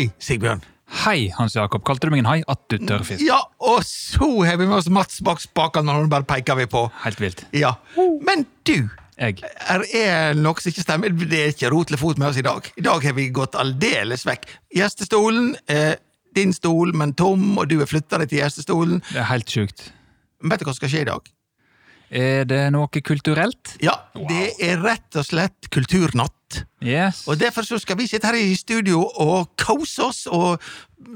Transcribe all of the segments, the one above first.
Hei, Sigbjørn. Hei, Hans Jakob. Kalte du meg en hai? At du tørrfisk. Ja, og så har vi med oss Mats bak spakene, og nå bare peker vi på. Helt vilt. Ja. Men du, Jeg. er det noe som ikke stemmer. Det er ikke rot eller fot med oss i dag. I dag har vi gått aldeles vekk. Gjestestolen er din stol, men tom, og du har flytta deg til gjestestolen. Det er helt sjukt. Vet du hva som skal skje i dag? Er det noe kulturelt? Ja, det er rett og slett kulturnatt. Yes. Og derfor så skal vi sitte her i studio og kose oss og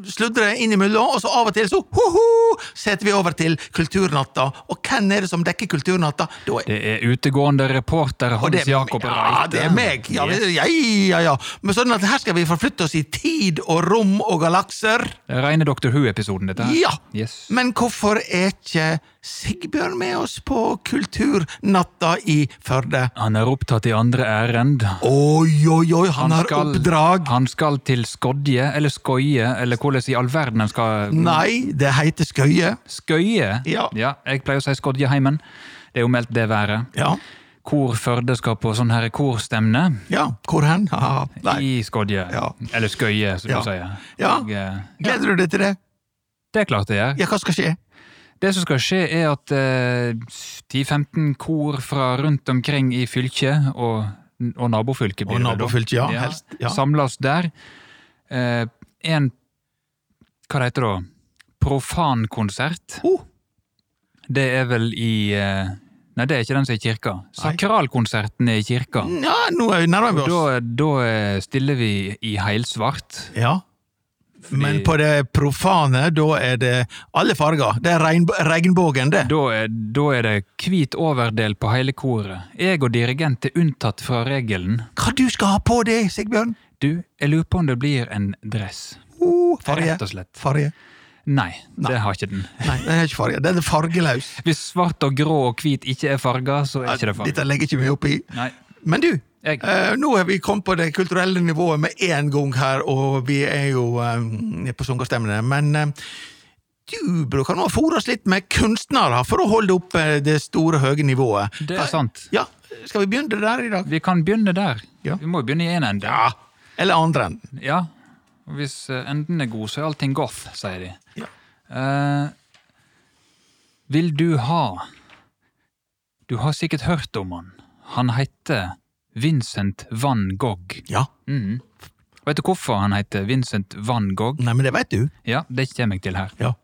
sludre innimellom, og så av og til så ho-ho, setter vi over til Kulturnatta. Og hvem er det som dekker Kulturnatta? Da er Det er utegående reporter Hans er- Jakob Ja, det er meg. Ja, Yes. ja, ja, ja. Men sånn at her skal vi forflytte oss i tid og rom og galakser. Det Rene Dr. Who-episoden, dette her. Ja. Yes. Men hvorfor er ikke Sigbjørn med oss på Kulturnatta i Førde? Han er opptatt i andre ærend. Oi, oi, oi, han, har oppdrag. Han skal til Skodje, eller Skøye, eller hvordan i all verden han skal Nei, det heter Skøye. Skøye? Ja. jeg pleier å si Skodjeheimen. Det er jo meldt det været. Ja. Kor Førde skal på sånn her korstemne ja. Hvor hen? I Skodje. Ja. Eller Skøye, som Ja. du sier. Ja. Eh, Gleder du deg til det? det er klart det gjør. Ja, hva skal skje? Det som skal skje, er at eh, 10-15 kor fra rundt omkring i fylket, og, og nabofylket Og nabofylket, ja, helst, ja. Samles der. Eh, en Hva det heter det da? Profankonsert. Oh, Det er vel i eh, Nei, det er ikke den som er i kirka. Sakralkonserten er i kirka. ja, nå er vi nærmere oss. Da, da stiller vi i heilsvart. Ja. Men på det profane, da er det alle farger. Det er regnbågen, det. Da er, da er det hvit overdel på hele koret. Jeg og dirigent er unntatt fra regelen. Hva du skal ha på deg, Sigbjørn? Du, jeg lurer på om det blir en dress. Oh, farge. Rett og slett. Farge. Nei, det har ikke den. Nei, det er ikke farge. Den er fargeløs. Hvis svart og grå og hvit ikke er farger, så er ikke det farger. Dette legger ikke vi opp i. Nei. Men du, Jeg. eh, nå er vi kommet på det kulturelle nivået med en gang her, og vi er jo eh, på sungerstemmene. Men eh, du bruker nå å fòre oss litt med kunstnere for å holde oppe det store, høye nivået. Det er sant. Ja, Skal vi begynne der i dag? Vi kan begynne der. Ja. Vi må begynne i en ende. Ja. Eller andre enden. Ja. Hvis enden er god, så er allting goth, sier de. Ja. Uh, vil du ha Du har sikkert hørt om han. Han heter Vincent van Gogh. Ja. Mm. Vet du hvorfor han heter Vincent van Gogh? Nei, men det vet du. Ja, det kommer jeg til her. Ja.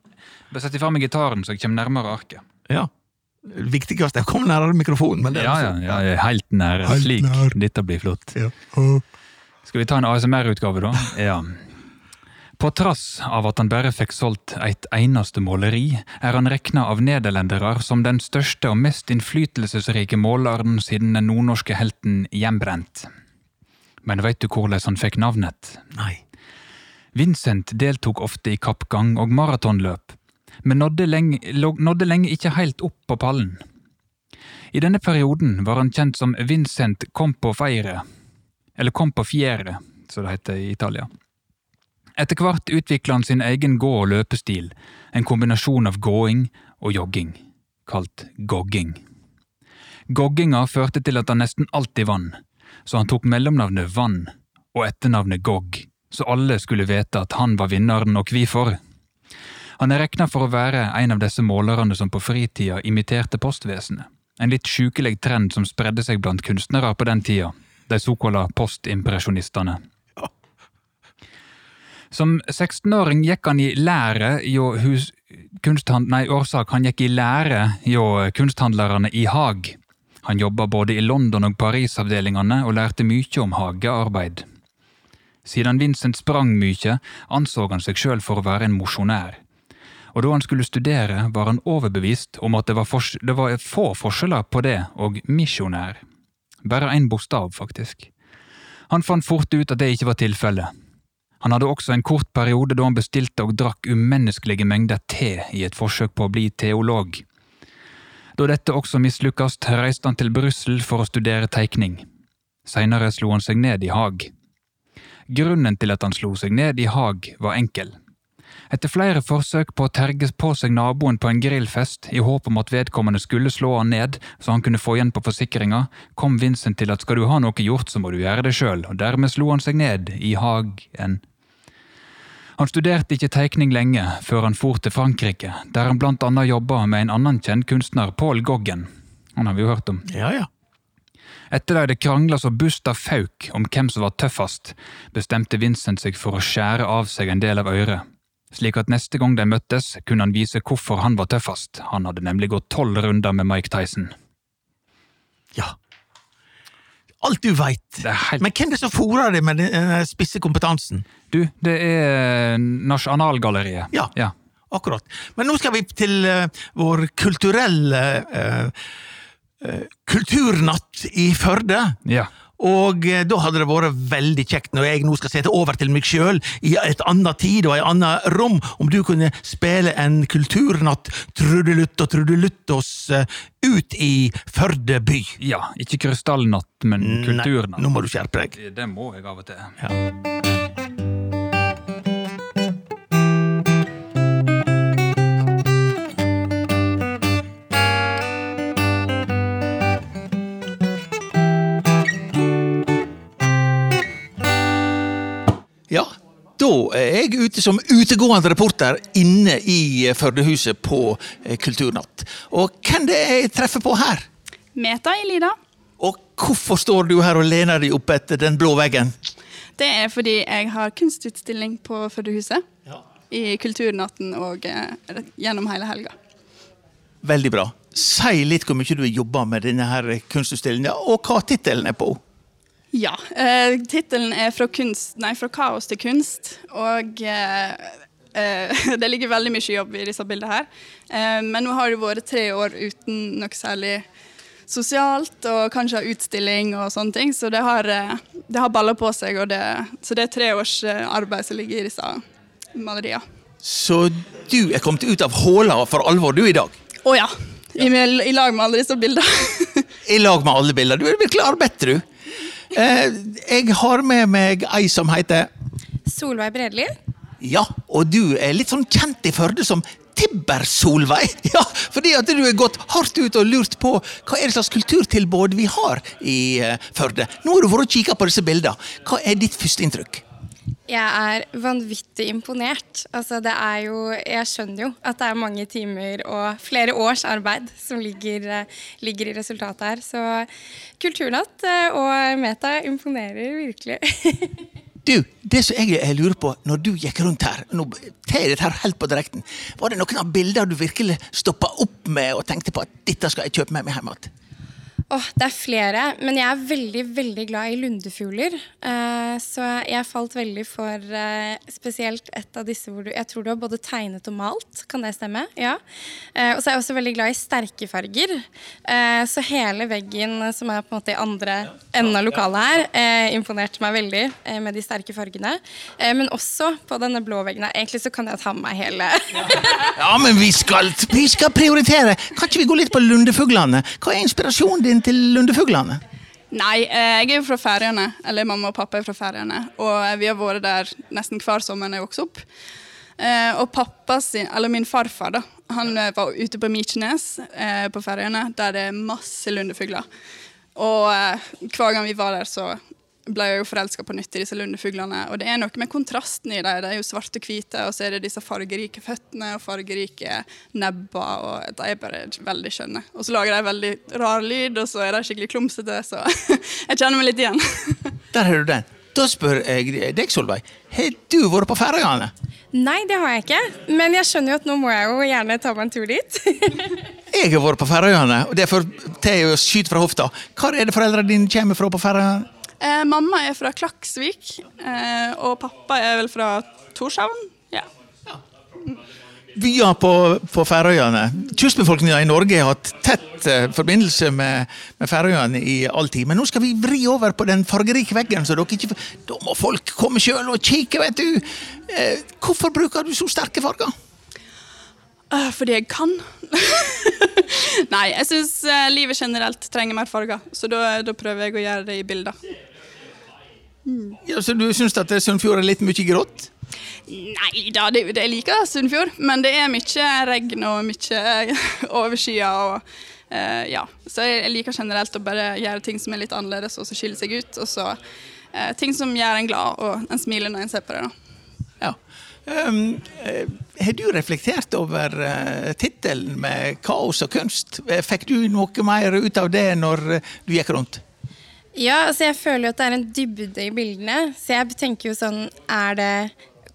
Bare sett ifra meg gitaren, så jeg kommer nærmere arket. ja. Det viktigste er å komme nærmere mikrofonen. Men det Ja, ja, ja, jeg er helt nær. Helt Slik. nær. Dette blir flott. Ja. Skal vi ta en ASMR-utgave, da? Ja. På trass av at han bare fikk solgt et eneste måleri, er han regna av nederlendere som den største og mest innflytelsesrike måleren siden den nordnorske helten Hjembrent. Men veit du hvordan han fikk navnet? Nei. Vincent deltok ofte i kappgang og maratonløp, men nådde lenge, nådde lenge ikke helt opp på pallen. I denne perioden var han kjent som Vincent Compofiere, eller Compofiere, som det heter i Italia. Etter hvert utvikla han sin egen gå- og løpestil, en kombinasjon av gåing og jogging, kalt gogging. Gogginga førte til at han nesten alltid vann, så han tok mellomnavnet Vann og etternavnet Gogg, så alle skulle vite at han var vinneren og hvorfor. Han er regna for å være en av disse målerne som på fritida imiterte postvesenet, en litt sjukelig trend som spredde seg blant kunstnere på den tida, de såkalla postimpresjonistene. Som 16-åring gikk han i lære hjå. Nei, årsak, han gikk i lære hjå kunsthandlerne i Haag. Han jobba både i London- og Paris-avdelingene og lærte mye om hagearbeid. Siden Vincent sprang mye, anså han seg sjøl for å være en mosjonær. Og da han skulle studere, var han overbevist om at det var, fors det var få forskjeller på det og misjonær. Bare én bokstav, faktisk. Han fant fort ut at det ikke var tilfellet. Han hadde også en kort periode da han bestilte og drakk umenneskelige mengder te i et forsøk på å bli teolog. Da dette også mislykkes, reiste han til Brussel for å studere tegning. Senere slo han seg ned i Haag. Grunnen til at han slo seg ned i Haag, var enkel. Etter flere forsøk på å terge på seg naboen på en grillfest i håp om at vedkommende skulle slå han ned så han kunne få igjen på forsikringa, kom Vincent til at skal du ha noe gjort, så må du gjøre det sjøl, og dermed slo han seg ned i Hagen. Han studerte ikke tegning lenge, før han for til Frankrike, der han blant annet jobba med en annen kjent kunstner, Paul Goggen. Han har vi jo hørt om. Ja, ja. Etter de hadde krangla så busta fauk om hvem som var tøffest, bestemte Vincent seg for å skjære av seg en del av øret. Slik at neste gang de møttes, kunne han vise hvorfor han var tøffest. Han hadde nemlig gått tolv runder med Mike Tyson. ja. Alt du veit. Helt Men hvem er det som fôrer deg med den eh, spisse kompetansen? Du, det er Nasjonalgalleriet. Ja. ja. Akkurat. Men nå skal vi til uh, vår kulturelle uh, uh, kulturnatt i Førde. Ja. Og eh, da hadde det vært veldig kjekt, når jeg nå skal sette over til meg sjøl i et annet tid og et annet rom, om du kunne spille en kulturnatt trudelutt og trudelutt oss eh, ut i Førde by. ja. Ikke krystallnatt, men kulturnatt. Nei, nå må du skjerpe deg. Det må jeg av og til. Ja. Da er jeg ute som utegående reporter inne i eh, Førdehuset på eh, Kulturnatt. Og hvem det er jeg treffer på her? Meta i Lida. Og hvorfor står du her og lener deg opp etter den blå veggen? Det er fordi jeg har kunstutstilling på Førdehuset. I Kulturnatten og eh, gjennom hele helga. Veldig bra. Si litt hvor mye du har jobba med denne kunstutstillingen, og hva tittelen er på. Ja. Eh, Tittelen er fra, kunst, nei, 'Fra kaos til kunst'. Og eh, eh, det ligger veldig mye jobb i disse bildene her. Eh, men nå har det vært tre år uten noe særlig sosialt, og kanskje utstilling og sånne ting. Så det har, eh, det har baller på seg, det, så det er tre års eh, arbeid som ligger i disse maleriene. Så du er kommet ut av håla for alvor, du, i dag? Å ja. I, I lag med alle disse bildene. I lag med alle bilder. Du er virkelig arbeidt, du. Eh, jeg har med meg ei som heter Solveig Bredli. Ja, og du er litt sånn kjent i Førde som Tibber-Solveig. Ja, fordi at du har gått hardt ut og lurt på hva er det slags kulturtilbud vi har i eh, Førde. Nå har du vært og kikka på disse bildene. Hva er ditt første inntrykk? Jeg er vanvittig imponert. Altså, det er jo, jeg skjønner jo at det er mange timer og flere års arbeid som ligger, eh, ligger i resultatet her. Så Kulturnatt eh, og Meta imponerer virkelig. Du, det som jeg lurer på når du gikk rundt her, nå tar jeg dette her helt på direkten, var det noen av bildene du virkelig stoppa opp med og tenkte på at dette skal jeg kjøpe med meg hjem igjen? Åh, det er flere, men jeg er veldig veldig glad i lundefugler. Eh, så jeg falt veldig for eh, spesielt et av disse hvor du Jeg tror du har både tegnet og malt, kan det stemme? Ja. Eh, og så er jeg også veldig glad i sterke farger. Eh, så hele veggen som er på en måte i andre enden av lokalet her, eh, imponerte meg veldig eh, med de sterke fargene. Eh, men også på denne blå veggen her. Egentlig så kan jeg ta med meg hele Ja, men vi skal, vi skal prioritere! Kan ikke vi gå litt på lundefuglene? Hva er inspirasjonen din til lundefuglene? Nei, eh, jeg er jo fra Færøyene. Eller mamma og pappa er fra Færøyene. Og vi har vært der nesten hver sommer når jeg vokste opp. Eh, og pappa sin, eller min farfar da, han eh, var ute på Mykines eh, på Færøyene, der det er masse lundefugler. Og eh, hver gang vi var der, så ble jeg jo forelska på nytt i disse lundefuglene. Og det er noe med kontrasten i dem. De er jo svarte og hvite, og så er det disse fargerike føttene og fargerike nebber. og De er bare veldig skjønne. Og så lager de veldig rar lyd, og så er de skikkelig klumsete, så jeg kjenner meg litt igjen. Der har du den. Da spør jeg deg, Solveig. Har du vært på Færøyene? Nei, det har jeg ikke. Men jeg skjønner jo at nå må jeg jo gjerne ta meg en tur dit. Jeg har vært på Færøyene, og derfor tar jeg å skyte fra hofta. Hvor er det foreldrene dine kommer fra på Færøyene? Eh, mamma er fra Klaksvik, eh, og pappa er vel fra Torshavn. Ja. Byer på, på Færøyene. Kystbefolkninga i Norge har hatt tett eh, forbindelse med, med Færøyene i all tid. Men nå skal vi vri over på den fargerike veggen, så dere ikke Da må folk komme sjøl og kikke, vet du. Eh, hvorfor bruker du så sterke farger? Eh, fordi jeg kan. Nei, jeg syns livet generelt trenger mer farger, så da, da prøver jeg å gjøre det i bilder. Ja, så du syns at Sunnfjord er litt mye grått? Nei da, det, det jeg liker Sunnfjord, men det er mye regn og mye overskya. Og, eh, ja. Så jeg, liker generelt å bare gjøre ting som er litt annerledes og så skille seg ut. Og så eh, ting som gjør en glad og en smiler når en ser på det. da. Ja. Um, har du reflektert over uh, tittelen med 'Kaos og kunst'? Fikk du noe mer ut av det når du gikk rundt? Ja, altså jeg føler jo at det er en dybde i bildene. Så jeg tenker jo sånn Er det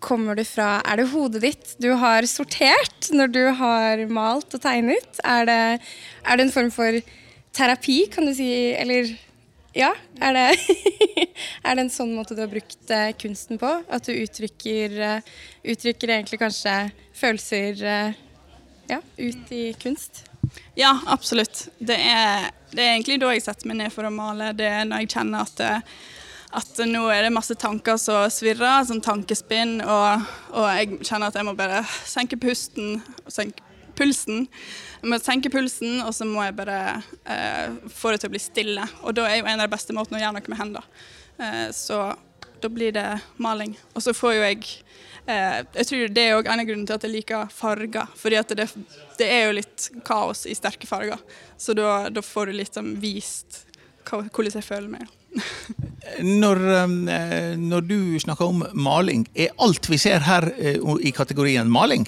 Kommer det fra Er det hodet ditt du har sortert når du har malt og tegnet? Er det, er det en form for terapi, kan du si? Eller ja? Er det, er det en sånn måte du har brukt eh, kunsten på? At du uttrykker, eh, uttrykker egentlig kanskje følelser eh, ja, ut i kunst? Ja, absolutt. Det er, det er egentlig da jeg setter meg ned for å male. Det er når jeg kjenner at, eh, at nå er det masse tanker som svirrer, sånn tankespinn, og, og jeg kjenner at jeg må bare senke pusten, senke pulsen. Jeg må senke pulsen, og så må jeg bare eh, få det til å bli stille. Og da er jo en av de beste måtene å gjøre noe med hendene. Eh, så da blir det maling. Og så får jo jeg Jeg tror det er òg en av grunnene til at jeg liker farger. fordi det, det er jo litt kaos i sterke farger. Så da, da får du sånn vist hvordan jeg føler meg. Når, eh, når du snakker om maling, er alt vi ser her eh, i kategorien maling?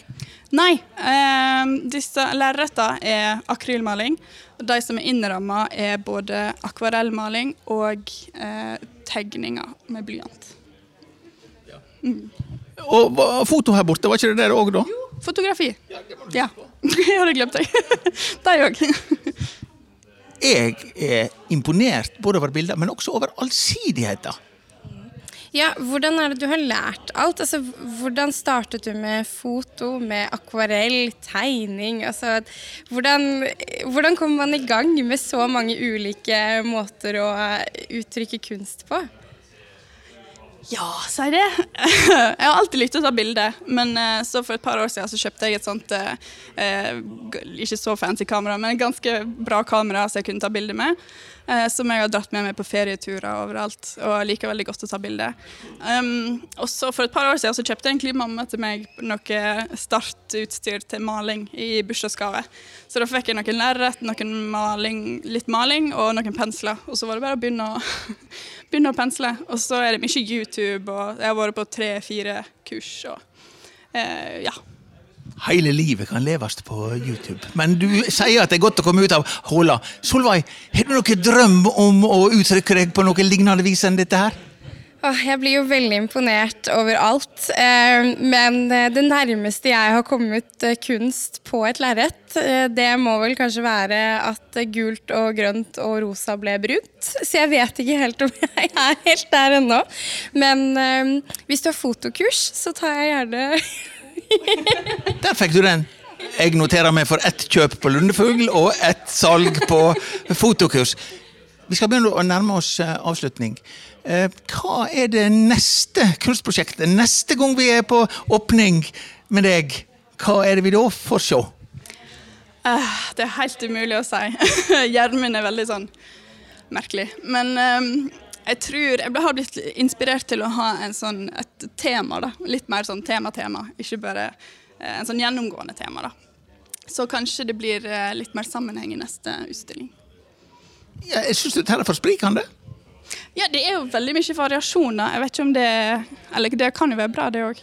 Nei. Eh, disse lerretene er akrylmaling. og De som er innramma, er både akvarellmaling og eh, tegninger med blyant. Og foto her borte, var ikke det der òg, da? Fotografi. Ja. Jeg hadde glemt det. De òg. Jeg er imponert både over bilder, men også over allsidigheten. Ja, Hvordan er det du har lært alt? Altså, hvordan startet du med foto, med akvarell, tegning? Altså, hvordan, hvordan kommer man i gang med så mange ulike måter å uttrykke kunst på? Ja, si det. Jeg har alltid likt å ta bilder, men eh, så for et par år siden så kjøpte jeg et sånt eh, eh, ikke så fancy kamera, men et ganske bra kamera som jeg kunne ta bilder med. Eh, Som jeg har dratt med meg på ferieturer overalt, og liker veldig godt å ta bilder. Um, og så For et par år siden så kjøpte egentlig mamma til meg noe startutstyr til maling i bursdagsgave. Så da fikk jeg noen lerret, noen maling, litt maling og noen pensler. Og så var det bare å begynne å, begynne å pensle. Og så er det mye YouTube, og jeg har vært på tre-fire kurs. og eh, ja. Hele livet kan leves på YouTube. Men du sier at det er godt å komme ut av håla. Solveig, har du noen drøm om å uttrykke deg på noe lignende vis enn dette her? Jeg blir jo veldig imponert over alt. Eh, men eh, det nærmeste jeg har kommet eh, kunst på et lerret, det må vel kanskje være at gult og grønt og rosa ble brunt. Så jeg vet ikke helt om jeg er helt der ennå. Men hvis du har fotokurs, så tar jeg gjerne Der fikk du den. Jeg noterer meg for ett kjøp på Lundefugl og ett salg på fotokurs. Vi skal begynne å nærme oss eh, avslutning. Eh, Hva er det neste kunstprosjektet? Neste gang vi er på åpning med deg, hva er det vi da får se? Eh, det er helt umulig å si. Hjernen min er veldig sånn merkelig. Men eh, jeg tror jeg har blitt inspirert til å ha en sånn, et tema. da. Litt mer sånn tema-tema, ikke bare eh, en sånn gjennomgående tema. da. Så kanskje det blir eh, litt mer sammenheng i neste utstilling. Ja, jeg syns dette er for sprikende. Ja, det er jo veldig mye variasjoner. Jeg vet ikke om det Eller det kan jo være bra, det òg.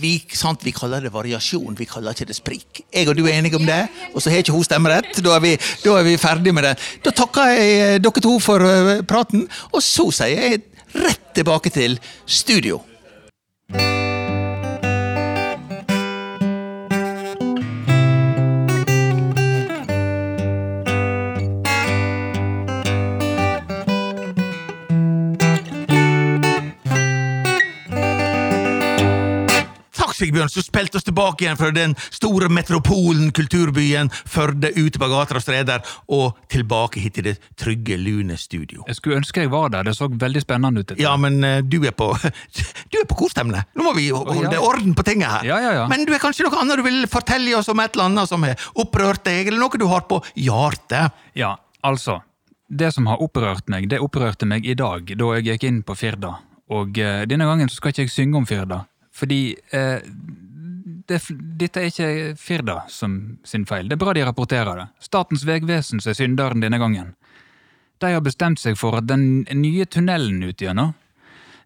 Vi, sant, vi kaller det variasjon, vi kaller ikke det sprik. Jeg og du er enige om det, og så har ikke hun stemmerett. Da er vi, da er vi ferdig med det. Da takker jeg eh, dere to for eh, praten, og så sier jeg rett tilbake til studio. Sigbjørn, som spilte oss tilbake igjen fra den store metropolen, kulturbyen, Førde, ute på gater og streder, og tilbake hit til det trygge, lune studio. Jeg skulle ønske jeg var der, det så veldig spennende ut. Ja, men eh, du er på Du er på korstemmene. Nå må vi holde ja. orden på tinget her. Ja, ja, ja. Men du er kanskje noe annet du vil fortelle oss om et eller annet som har opprørt deg, eller noe du har på hjertet? Ja, altså. Det som har opprørt meg, det opprørte meg i dag, da jeg gikk inn på Firda. Og uh, denne gangen så skal ikke jeg synge om Firda, fordi eh, det, dette er ikke Firda som sin feil. Det er bra de rapporterer det. Statens vegvesen som er synderen denne gangen. De har bestemt seg for at den nye tunnelen ut gjennom,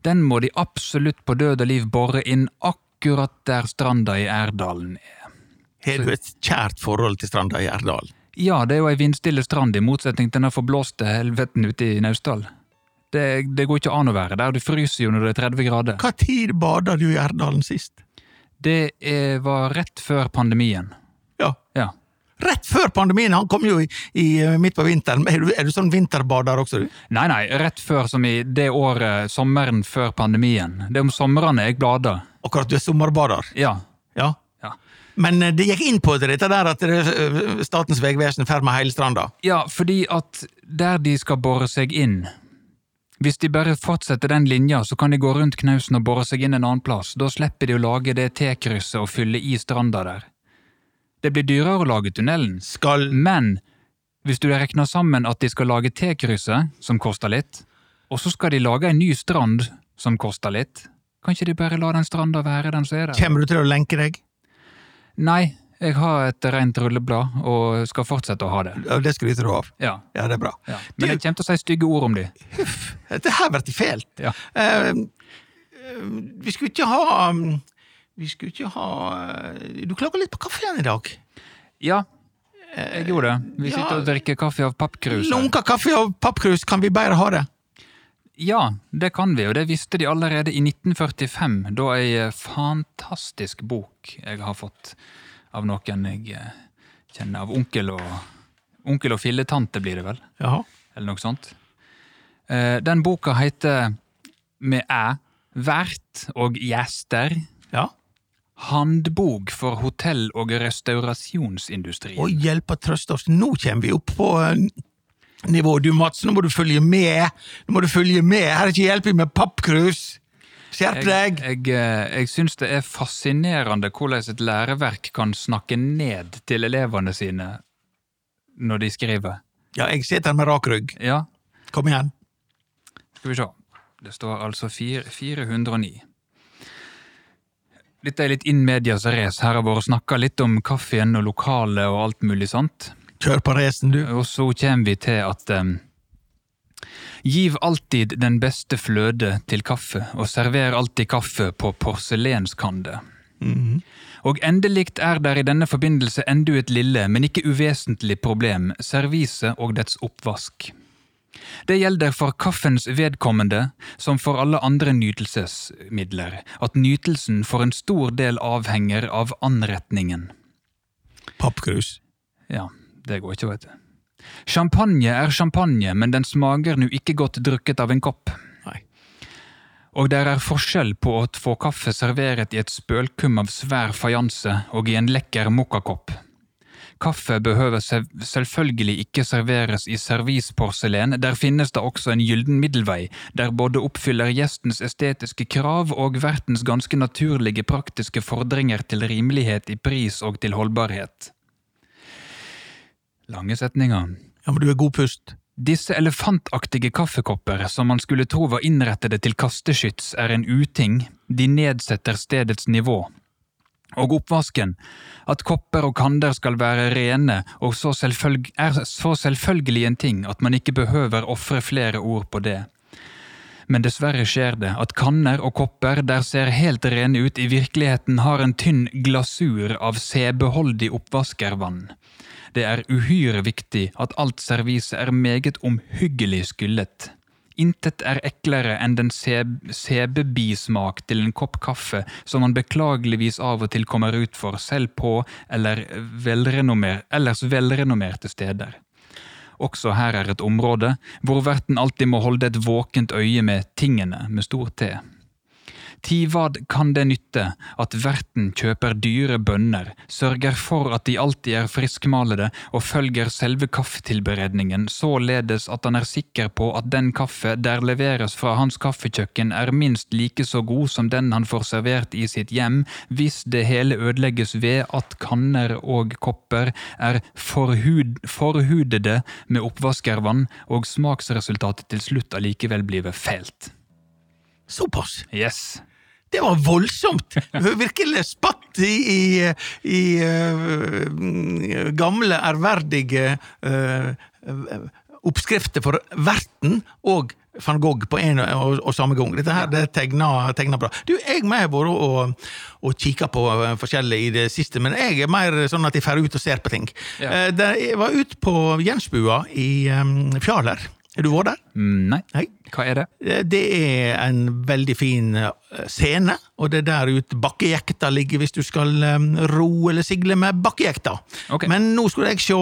den må de absolutt på død og liv bore inn akkurat akkurat der stranda i Erdalen er. Har du et kjært forhold til stranda i Erdal? Ja, det er jo ei vindstille strand, i motsetning til den forblåste helveten ute i Naustdal. Det, det går ikke an å være der, du fryser jo når det er 30 grader. Hva tid bada du i Erdalen sist? Det er, var rett før pandemien. Ja. Ja. Rett før pandemien! Han kom jo i, i eh, midt på vinteren. Er du, er du sånn vinterbader også, du? Nei, nei, rett før som i det året, sommeren før pandemien. Det er om somrene jeg blader. Akkurat du er sommerbader. Ja. Ja. Ja. Men eh, det gikk inn på dette der at eh, Statens vegvesen fer med hele stranda. ja, fordi at der de skal bore seg inn Hvis de bare fortsetter den linja, så kan de gå rundt knausen og bore seg inn en annen plass. Da slipper de å lage det T-krysset og fylle i stranda der. Det blir dyrere å lage tunnelen. Skal Men hvis du regner sammen at de skal lage T-krysset, som koster litt, og så skal de lage en ny strand, som koster litt, kan ikke de bare la den stranda være den som er der? Kommer du til å lenke deg? Nei, jeg har et rent rulleblad, og skal fortsette å ha det. Ja, Det skryter du av. Ja, Ja, det er bra. ja. Men jeg kommer til å si stygge ord om de. Dette her blir fælt. Ja. Eh, eh, vi skulle ikke ha um, Vi skulle ikke ha eh, Du klager litt på kaffen i dag. Ja, jeg gjorde det. Vi ja. sitter og drikker kaffe av pappkrus. Lunka kaffe av pappkrus, kan vi bare ha det? Ja, det kan vi, og det visste de allerede i 1945, da ei eh, fantastisk bok jeg har fått av noen jeg eh, kjenner av onkel og Onkel og filletante, blir det vel? Jaha. Eller noe sånt. Eh, Den boka heter med æ Vert og gjester. Ja. Handbok for hotell- og restaurasjonsindustrien. Å og trøst oss, nå kommer vi opp på eh, nivå. Du Mats, nå må du følge med! Nå må du følge med! Her er ikke hjelp med pappkrus! Skjerp deg! jeg, jeg, jeg syns det er fascinerende hvordan et læreverk kan snakke ned til elevene sine når de skriver. Ja, jeg sitter med rak rygg. Ja, Kom igjen. skal vi se. Det står altså 4, 409. Dette er litt in medias race. Her har vært snakka litt om kaffen og lokalet og alt mulig sånt. Kjør på racen, du. Og så kommer vi til at um, Giv alltid den beste fløde til kaffe, og server alltid kaffe på porselenskande. Og endelig er der i denne forbindelse endu et lille, men ikke uvesentlig problem, serviset og dets oppvask. Det gjelder for kaffens vedkommende, som for alle andre nytelsesmidler, at nytelsen for en stor del avhenger av anretningen. Pappkrus. Ja, det går ikke, veit du. Champagne er champagne, men den smaker nu ikke godt drukket av en kopp. Nei. Og der er forskjell på å få kaffe serveret i et spølkum av svær fajanse og i en lekker mokkakopp. Kaffe behøver selvfølgelig ikke serveres i servisporselen, der finnes det også en gylden middelvei, der både oppfyller gjestens estetiske krav og vertens ganske naturlige praktiske fordringer til rimelighet i pris og til holdbarhet. Lange setninger. Ja, men du er god pust. Disse elefantaktige kaffekopper som man skulle tro var innrettede til kasteskyts, er en uting, de nedsetter stedets nivå. Og oppvasken, at kopper og kander skal være rene og så er så selvfølgelig en ting at man ikke behøver ofre flere ord på det. Men dessverre skjer det at kanner og kopper der ser helt rene ut, i virkeligheten har en tynn glasur av sebeholdig oppvaskervann. Det er uhyre viktig at alt serviset er meget omhyggelig skyllet. Intet er eklere enn den seb sebebismak til en kopp kaffe som man beklageligvis av og til kommer ut for selv på eller velrenommer ellers velrenommerte steder. Også her er et område hvor verten alltid må holde et våkent øye med tingene med stor T. Tivad kan det nytte at verten kjøper dyre bønner, sørger for at de alltid er friskmalede og følger selve kaffetilberedningen således at han er sikker på at den kaffe der leveres fra hans kaffekjøkken er minst like så god som den han får servert i sitt hjem, hvis det hele ødelegges ved at kanner og kopper er forhud forhudede med oppvaskervann og smaksresultatet til slutt allikevel blir fælt. Såpass. Yes. Det var voldsomt! Virkelig spatt i, i, i uh, gamle, ærverdige uh, oppskrifter for verten og van Gogh på en og, og samme gang. Dette her det tegner bra. Du, Jeg har vært og, og kikka på eh, forskjellig i det siste, men jeg er mer sånn at jeg drar ut og ser på ting. Ja. Jeg var ute på Jensbua i um, Fjaler. Har du vært der? Mm, Nei. Nei. Hva er det? Eh, Det er en veldig fin eh, scene, og det er der ute bakkejekta ligger hvis du skal eh, ro eller sigle med bakkejekta. Okay. Men nå skulle jeg se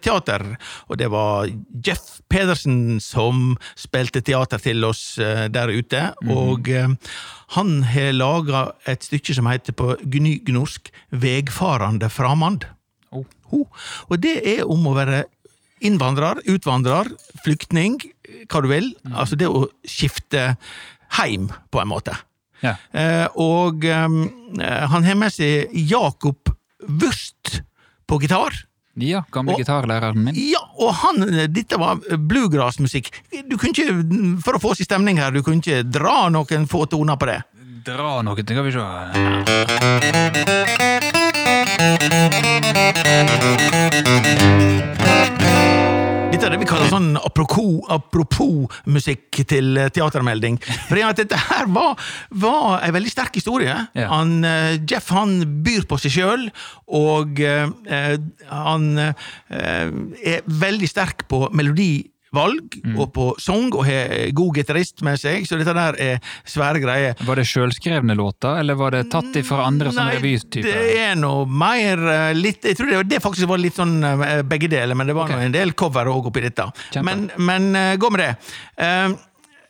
teater, og det var Jeff Pedersen som spilte teater til oss der ute. Og eh, han har laga et stykke som heter på gnygnorsk 'Vegfarande framand'. Oh. Og det er om å være innvandrer, utvandrer, flyktning, hva du vil. Altså det å skifte heim, på en måte. Ja. Eh, og eh, han har med seg Jakob Wurst på gitar. Ja, gamle Og- gitarlæreren min. Ja, og han, dette var bluegrass-musikk. Du kunne ikke, For å få oss i stemning her, du kunne ikke dra noen få toner på det. Dra noen, det kan vi se. Dette er det vi kaller sånn apropos, apropos musikk til eh, teatermelding. For dette her var, var en veldig sterk historie. Ja. Han, eh, Jeff han byr på seg sjøl, og eh, eh, han eh, er veldig sterk på melodivalg og på sang, og har god gitarist med seg, så dette der er svære greier. Var det sjølskrevne låter, eller var det tatt ifra andre som revytyper? det er noe mer eh, litt Jeg tror det, det faktisk var litt sånn eh, begge deler, men det var okay. en del cover òg oppi dette. Kjempe. Men, men eh, gå med det. Uh,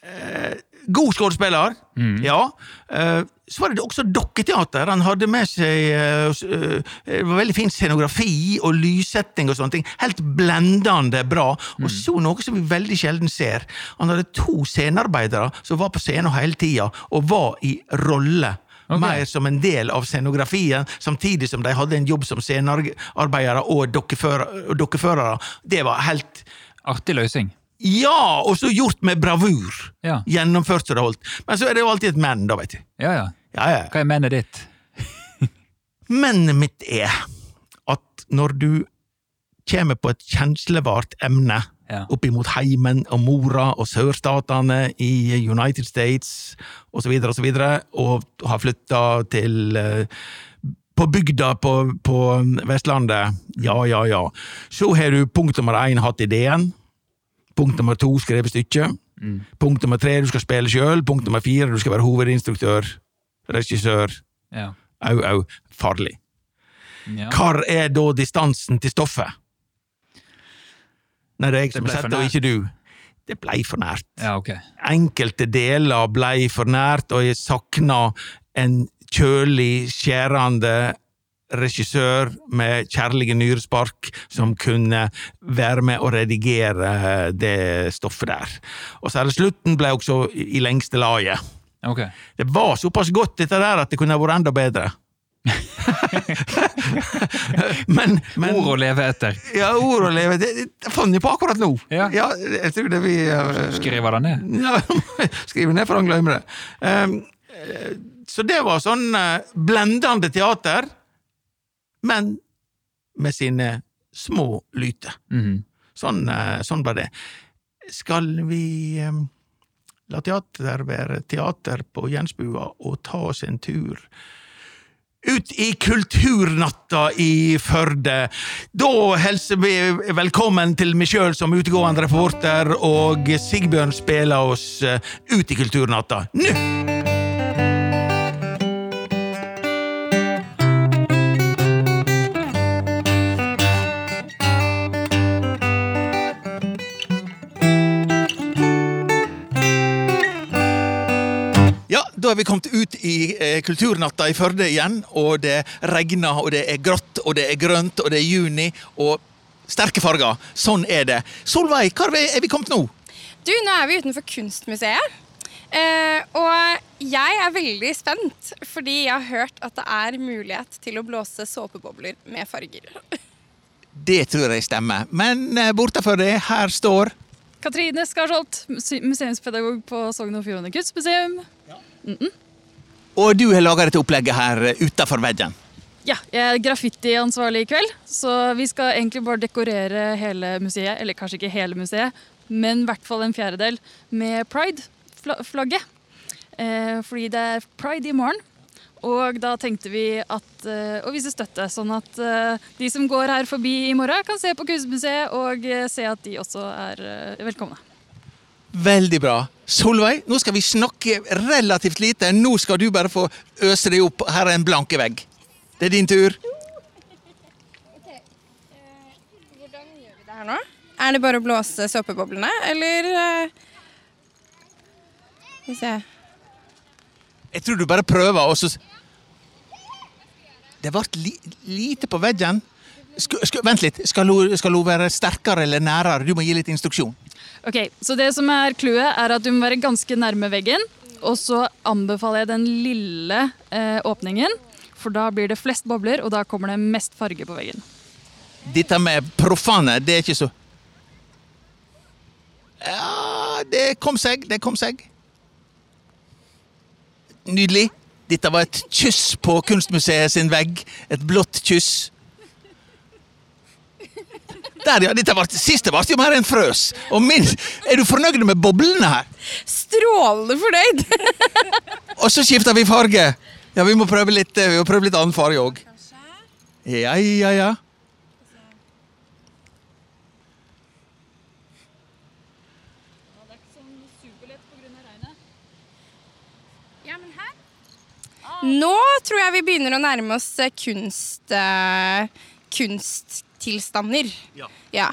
eh, god skuespiller, Mm. ja. Eh, så var det også dokketeater. Han hadde med seg eh, eh, var veldig fin scenografi og lyssetting og sånne ting. Helt blendende bra. Mm. Og så noe som vi veldig sjelden ser. Han hadde to scenearbeidere som var på scenen hele tida, og var i rolle. Okay. Mer som en del av scenografien, samtidig som de hadde en jobb som scenearbeidere og dokkeførere. Det var helt Artig løsning. Ja! Og så gjort med bravur. Ja. Gjennomført så det holdt. Men så er det jo alltid et men, da, vet du. Ja, ja. Ja, ja. Hva er mennet ditt? Mennet mitt er at når du kommer på et kjenslevart emne Ja. oppimot heimen og mora og sørstatene i United States osv., og, så videre, og har flytta til eh, på bygda på, på Vestlandet, ja, ja, ja, så har du punkt nummer én hatt ideen, punkt nummer to skrevet stykket, Mm. punkt nummer tre du skal spille sjøl, punkt nummer fire du skal være hovedinstruktør, regissør, Ja. au, au, farlig. ja. Hvor er da distansen til stoffet? Nei, det er jeg som har sett det, og ikke du. Det blei for nært. ja, okay. Enkelte deler blei for nært, og jeg sakna en kjølig, skjærende regissør med kjærlige nyrespark som kunne være med å redigere det stoffet der. Og så er det slutten ble også i lengste laget. Okay. Det var såpass godt dette der at det kunne vært enda bedre. men, men Ord å leve etter. Ja, ord å leve Det, det fant jeg på akkurat nå. Ja. jeg tror det vi uh, Skriver det ned. ja, skriver ned for han glemmer det. Um, så det var sånn eh, blendende teater, men med sine små lyter. Mm. Sånn, eh, sånn var det. Skal vi eh, la teater være teater på Jensbua og ta oss en tur ut i Kulturnatta i Førde. Da hilser vi velkommen til meg sjøl som utegående reporter, og Sigbjørn spiller oss eh, ut i Kulturnatta nå! Da er vi kommet ut i eh, Kulturnatta i Førde igjen, og det regner, og det er grått, og det er grønt, og det er juni, og sterke farger. Sånn er det. Solveig, hvor er vi kommet nå? Du, nå er vi utenfor Kunstmuseet. Eh, og jeg er veldig spent, fordi jeg har hørt at det er mulighet til å blåse såpebobler med farger. Det tror jeg stemmer. Men eh, bortenfor det, her står Katrine Skarsholt, museumspedagog på Sogn og Fjordane kunstmuseum. Og du har laga dette opplegget her utafor veggen. Ja, jeg er graffitiansvarlig i kveld, så vi skal egentlig bare dekorere hele museet, eller kanskje ikke hele museet, men i hvert fall en fjerdedel med pride-flagget. Eh, fordi det er pride i morgen. Og da tenkte vi at, eh, å vise støtte, sånn at eh, de som går her forbi i morgen, kan se på Kunstmuseet og eh, se at de også er eh, velkomne. Veldig bra. Solveig, nå skal vi snakke relativt lite. Nå skal du bare få øse deg opp. Her er en blanke vegg. Det er din tur. Hvordan gjør vi det her nå? Er det bare å blåse såpeboblene, eller eh, Skal vi se Jeg tror du bare prøver, og så Det ble li lite på veggen. Sk sk vent litt. Skal hun, skal hun være sterkere eller nærere? Du må gi litt instruksjon. Ok, Så det som er clouet, er at du må være ganske nærme veggen. Og så anbefaler jeg den lille eh, åpningen, for da blir det flest bobler, og da kommer det mest farge på veggen. Dette med profane, det er ikke så Ja, det kom seg, det kom seg. Nydelig. Dette var et kyss på Kunstmuseet sin vegg. Et blått kyss. Der, ja. Dette var, siste ble jo mer enn frøs. Og min, er du fornøyd med boblene her? Strålende fornøyd! Og så skifter vi farge. Ja, vi må prøve litt, eh, vi må prøve litt annen farge òg. Ja, ja, ja. Nå tror jeg vi begynner å nærme oss eh, kunst, eh, kunsttilstander. Ja. Ja.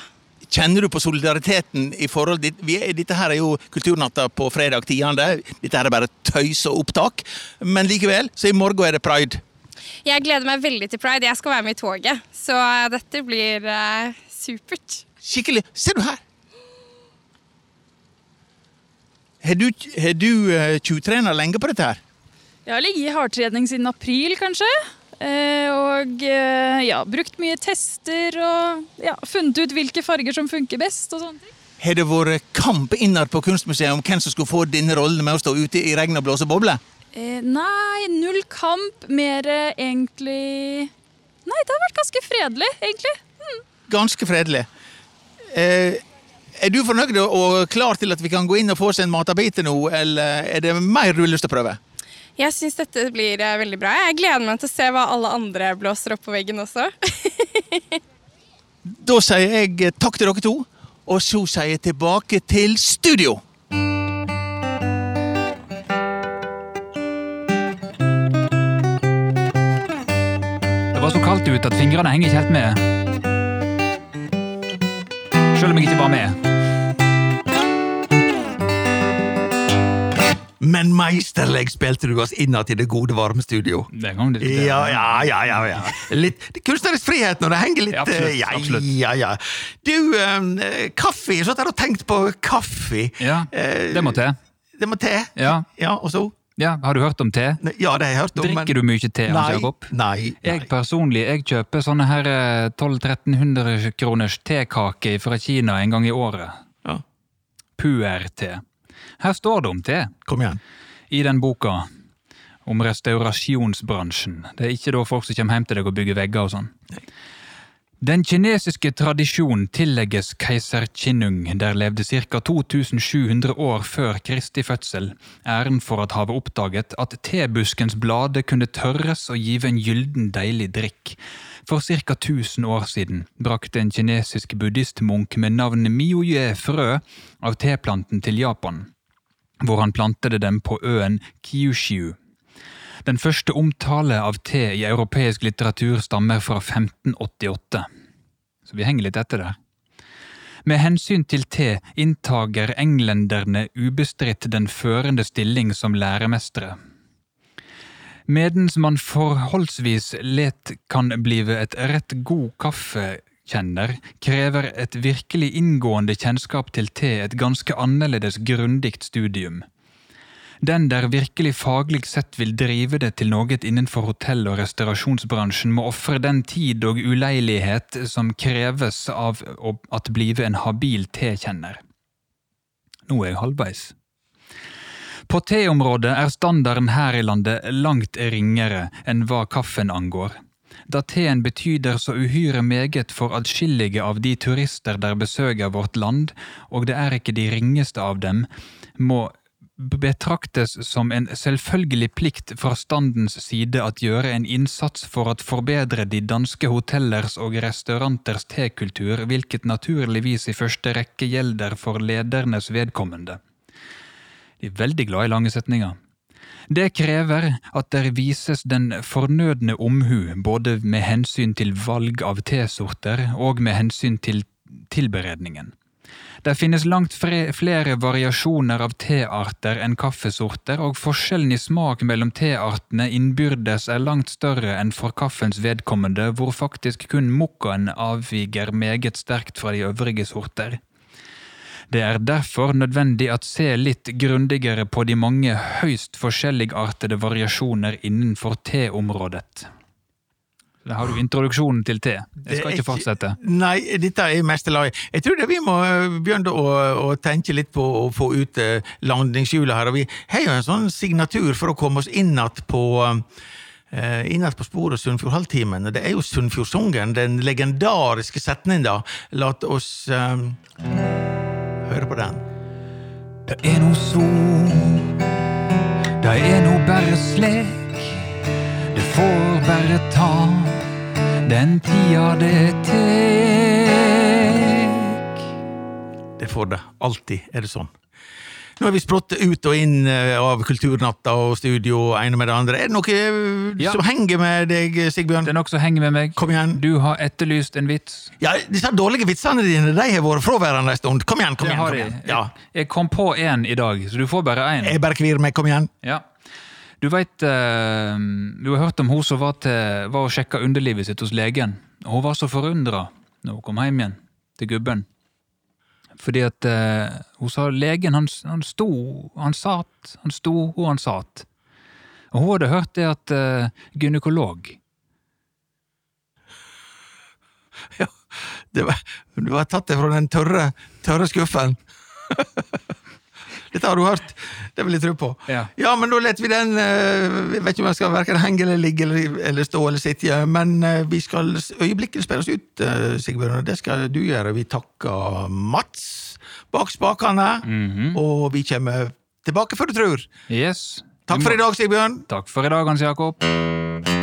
Kjenner du på solidariteten i forhold til vi er, Dette her er jo Kulturnatta på fredag 10. Dette her er bare tøys og opptak. Men likevel, så i morgen er det pride. Jeg gleder meg veldig til pride. Jeg skal være med i toget, så dette blir uh, supert. Skikkelig. Ser du her! Har du, har du uh, tjuvtrena lenge på dette her? Jeg har ligget i hardtrening siden april, kanskje. Eh, og eh, ja, brukt mye tester og ja, funnet ut hvilke farger som funker best. og sånne ting. Har det vært kamp innad på Kunstmuseet om hvem som skulle få denne rollen med å stå ute i regn og blåse bobler? Eh, nei, null kamp. Mer egentlig Nei, det har vært ganske fredelig, egentlig. Ganske fredelig. Eh, er du fornøyd og klar til at vi kan gå inn og få oss en matbit nå, eller er det mer du har lyst til å prøve? Jeg syns dette blir eh, veldig bra. Jeg gleder meg til å se hva alle andre blåser opp på veggen også. Da sier jeg eh, takk til dere to, og så sier jeg tilbake til studio. Det var så kaldt ute at fingrene henger ikke helt med. Selv om jeg ikke var med. Men meisterlig spilte du oss innad i det gode, varme studio. Den kan det, diskutere. Ja, ja, ja, ja, ja. Litt det er kunstnerisk frihet når det henger litt Ja, absolutt, eh, ja, absolutt. ja, ja. Du, eh, kaffe. Jeg satt her og tenkte på kaffe. Ja, Eh, det må til. Det må til. Ja. ja, og så? Ja, Har du hørt om te? Ja, det har jeg hørt om. Drikker du mye te, Nei, Jakob? nei, nei. Jeg personlig jeg kjøper sånne her eh, 1200-1300 kroners tekake fra Kina en gang i året. Ja. Puer-te. Her står det om te Kom igjen. i den boka om restaurasjonsbransjen. Det er ikke da folk som kommer hjem til deg og bygger vegger og sånn. Den kinesiske tradisjonen tillegges keiser Qinung, der levde ca. 2700 år før Kristi fødsel, æren for at havet oppdaget at tebuskens blade kunne tørres og give en gylden deilig drikk. For ca. 1000 år siden brakte en kinesisk buddhistmunk med navnet Miyoye frø av teplanten til Japan, hvor han plantede dem på øen Kyushu. Den første omtale av te i europeisk litteratur stammer fra 1588. Så vi henger litt etter der. Med hensyn til te inntager englenderne ubestridt den førende stilling som læremestere. Medens man forholdsvis let kan blive et rett god kaffekjenner, krever et virkelig inngående kjennskap til te et ganske annerledes grundig studium. Den der virkelig faglig sett vil drive det til noe innenfor hotell- og restaurasjonsbransjen, må ofre den tid og uleilighet som kreves av at blive en habil tekjenner. Nå er jeg halvveis. På teområdet er standarden her i landet langt ringere enn hva kaffen angår. Da teen betyder så uhyre meget for adskillige av de turister der besøker vårt land, og det er ikke de ringeste av dem, må betraktes som en selvfølgelig plikt fra standens side at gjøre en innsats for at forbedre de danske hotellers og restauranters tekultur, hvilket naturligvis i første rekke gjelder for ledernes vedkommende. De er veldig glad i lange setninger. Det krever at der vises den fornødne omhu både med hensyn til valg av tesorter og med hensyn til tilberedningen. Det finnes langt flere variasjoner av tearter enn kaffesorter, og forskjellen i smak mellom teartene innbyrdes er langt større enn for kaffens vedkommende, hvor faktisk kun mokkaen avviger meget sterkt fra de øvrige sorter. Det er derfor nødvendig at se litt grundigere på de mange høyst forskjelligartede variasjoner innenfor teområdet. Da har du introduksjonen til te. Jeg skal ikke fortsette. Nei, dette er mest lei. Jeg tror det vi må eh, begynne å, å tenke litt på å få ut eh, landingshjulet her. Og vi har jo en sånn signatur for å komme oss inn igjen på eh, innad på sporet Sunnfjordhalvtimen. Det er jo Sunnfjordsungen, den legendariske setningen, da. La oss um, høre på den. Det er no sol, det er no bare slik. Det får bare ta den tida det tek. Det får det. Alltid er det sånn. Nå har vi sprått ut og inn eh, av Kulturnatta og studio, ene med det andre. Er det noe eh, Ja. som henger med deg, Sigbjørn? Det er noe som henger med meg. Kom igjen. Du har etterlyst en vits. Ja, Disse dårlige vitsene dine de har vært fraværende en stund. Kom igjen, kom igjen. kom jeg. igjen. Ja. Jeg kom på én i dag, så du får bare én. Jeg bare kvir meg. Kom igjen. Ja. Du veit Du har hørt om hun som var, til, var og sjekka underlivet sitt hos legen. Hun var så forundra når hun kom hjem igjen til gubben. Fordi at eh, hun sa legen han, han sto, han satt, han sto og han satt. Og hun hadde hørt det at uh, gynekolog Det var, du har tatt det fra den tørre, tørre skuffen. Dette har du hørt. Det vil jeg tro på. Ja. men da lar vi den eh, Jeg vet ikke om jeg skal verken henge eller ligge eller, eller stå eller sitte, men eh, vi skal øyeblikket øyeblikkelig spille oss ut, uh, Sigbjørn, og det skal du gjøre. Vi takker Mats bak spakene, Mhm. og vi kommer tilbake før du tror. Yes. Takk for i dag, Sigbjørn. Takk for i dag, Hans Jakob.